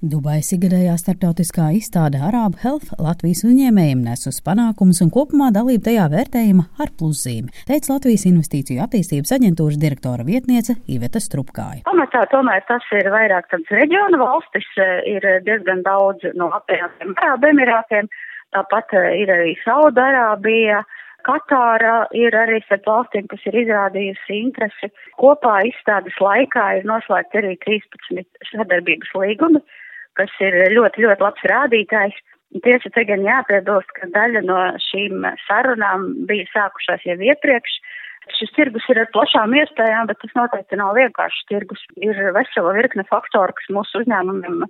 Dubajas ikgadējā starptautiskā izstāde Arābu Health Latvijas uzņēmējiem nes uz panākumus un kopumā dalība tajā vērtējuma ar pluszīmi, teica Latvijas Investīciju attīstības aģentūras direktora vietniece Iveta Strupkāja. Pamatā tomēr tas ir vairāk tāds reģiona valstis, ir diezgan daudz no apvienotiem Arābu Emirātiem, tāpat ir arī Saudarābija. Katāra ir arī starp valstīm, kas ir izrādījusi interesi. Kopā izstādes laikā ir noslēgti arī 13 sadarbības līgumi kas ir ļoti, ļoti labs rādītājs. Tieši te gan jāpiebilst, ka daļa no šīm sarunām bija sākušās jau iepriekš. Šis tirgus ir ar plašām iespējām, bet tas noteikti nav vienkāršs tirgus. Ir vesela virkne faktoru, kas mūsu uzņēmumiem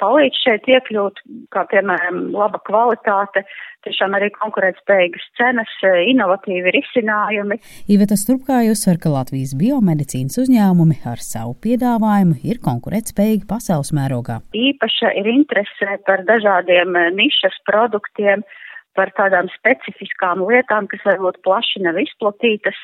palīdz šeit iekļūt, kā piemēram laba kvalitāte, tiešām arī konkurētspējīgas cenas, inovatīvi risinājumi. Iveta Strupkāja uzsver, ka Latvijas biomedicīnas uzņēmumi ar savu piedāvājumu ir konkurētspējīgi pasaules mērogā. Īpaša ir interese par dažādiem nišas produktiem, par tādām specifiskām lietām, kas varbūt plaši nav izplatītas.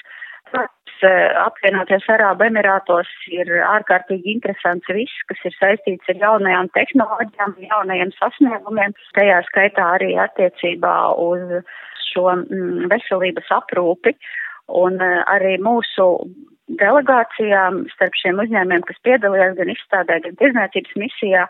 Eh, apvienoties Arābu Emirātos ir ārkārtīgi interesants viss, kas ir saistīts ar jaunajām tehnoloģijām, jaunajiem sasniegumiem, tajā skaitā arī attiecībā uz šo mm, veselības aprūpi. Un eh, arī mūsu delegācijām starp šiem uzņēmiem, kas piedalījās gan izstādē, gan tirzniecības misijā,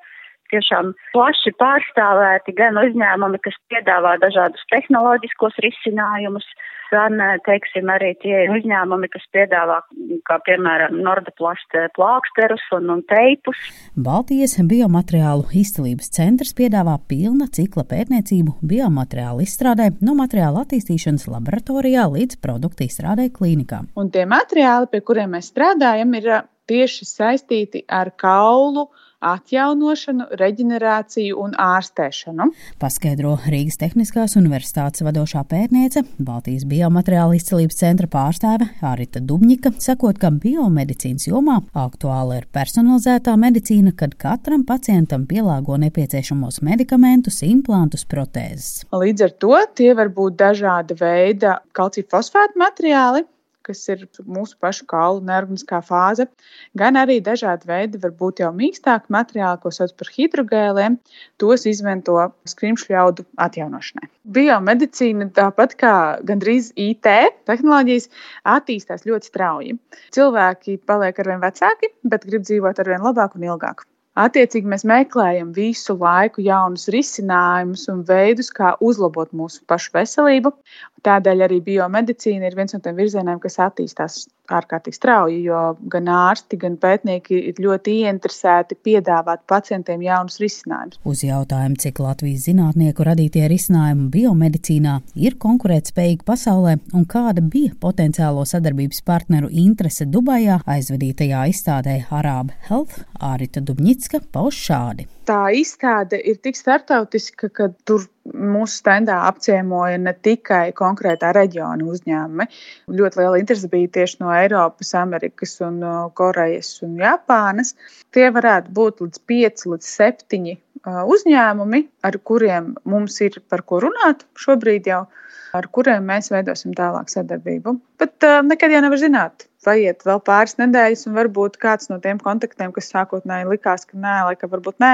tiešām plaši pārstāvēti gan uzņēmumi, kas piedāvā dažādus tehnoloģiskos risinājumus, gan, teiksim, arī tie uzņēmumi, kas piedāvā, kā piemēram, Nordeplast eh, plāksterus un, un teipus. Baltijas biomateriālu izcelības centrs piedāvā pilna cikla pētniecību biomateriālu izstrādē no materiāla attīstīšanas laboratorijā līdz produktu izstrādē klīnikā. Un tie materiāli, pie kuriem mēs strādājam, ir eh, tieši saistīti ar kaulu, atjaunošanu, reģenerāciju un ārstēšanu. Paskaidro Rīgas Tehniskās Universitātes vadošā pētniece, Baltijas biomateriāla izcelības centra pārstāve Arita Dubņika, sakot, ka biomedicīnas jomā aktuāla ir personalizētā medicīna, kad katram pacientam pielāgo nepieciešamos medikamentus, implantus, protēzes. Līdz ar to tie var būt dažāda veida kalcija fosfāta materiāli, kas ir mūsu pašu kaulu neorganiskā fāze, gan arī dažādi veidi, varbūt jau mīkstāki materiāli, ko sauc par hidrogēliem, tos izmanto skrimšļu jaudu atjaunošanai. Biomedicīna, tāpat kā gandrīz IT tehnoloģijas, attīstās ļoti strauji. Cilvēki paliek arvien vecāki, bet grib dzīvot arvien labāk un ilgāk. Attiecīgi mēs meklējam visu laiku jaunus risinājumus un veidus, kā uzlabot mūsu pašu veselību. Tādēļ arī biomedicīna ir viens no tiem virzieniem, kas attīstās ārkārtīgi strauji, jo gan ārsti, gan pētnieki ir ļoti ieinteresēti piedāvāt pacientiem jaunus risinājumus. Uz jautājumu, cik Latvijas zinātnieku radītie risinājumi biomedicīnā ir konkurētspējīgi pasaulē un kāda bija potenciālo sadarbības partneru interese Dubajā aizvedītajā izstādē Arābu Health, Ārita Dubņicka pauž šādi tā izstāde ir tik starptautiska, ka tur mūsu standā apciemoja ne tikai konkrētā reģiona uzņēmumi. Ļoti liela interese bija tieši no Eiropas, Amerikas, un Korejas un Japānas. Tie varētu būt līdz 5 līdz 7 uzņēmumi, ar kuriem mums ir par ko runāt šobrīd jau, ar kuriem mēs veidosim tālāk sadarbību. Bet uh, nekad jau nevar zināt paiet vēl pāris nedēļas, un varbūt kāds no tiem kontaktiem, kas sākotnēji likās, ka nē, laika varbūt nē,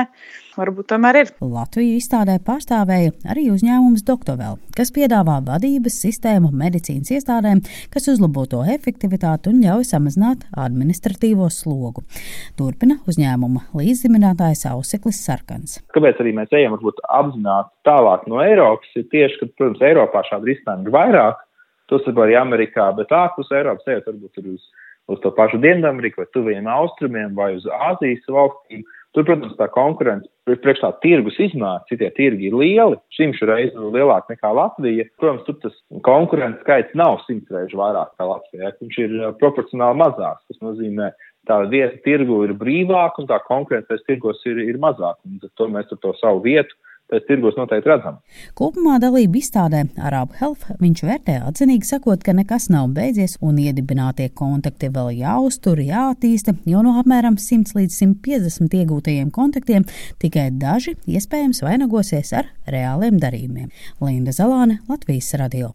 varbūt tomēr ir. Latviju izstādē pārstāvēja arī uzņēmums Doktovēl, kas piedāvā vadības sistēmu medicīnas iestādēm, kas uzlabo to efektivitāti un ļauj samazināt administratīvo slogu. Turpina uzņēmuma līdzziminātājs Auseklis Sarkans. Kāpēc arī mēs ejam varbūt apzināti tālāk no Eiropas, ir tieši, ka, protams, Eiropā šādu risinājumu ir vairāk tos var arī Amerikā, bet ārpus Eiropas ejot varbūt uz, uz to pašu Dienvidameriku vai tuviem austrumiem vai uz Āzijas valstīm. Tur, protams, tā konkurence priekš tā tirgus izmērs, citie tirgi ir lieli, šimšu reizi lielāki nekā Latvija. Protams, tur tas konkurences skaits nav simts reižu vairāk kā Latvijā, viņš ir proporcionāli mazāks. Tas nozīmē, tā vieta tirgu ir brīvāka un tā konkurence tirgos ir, ir mazāka. To mēs ar to savu vietu pēc tirgos noteikti redzam. Kopumā dalību izstādē Arābu Health viņš vērtē atzinīgi sakot, ka nekas nav beidzies un iedibinātie kontakti vēl jāuztur, jāattīsta, jo no apmēram 100 līdz 150 iegūtajiem kontaktiem tikai daži iespējams vainagosies ar reāliem darījumiem. Linda Zalāne, Latvijas radio.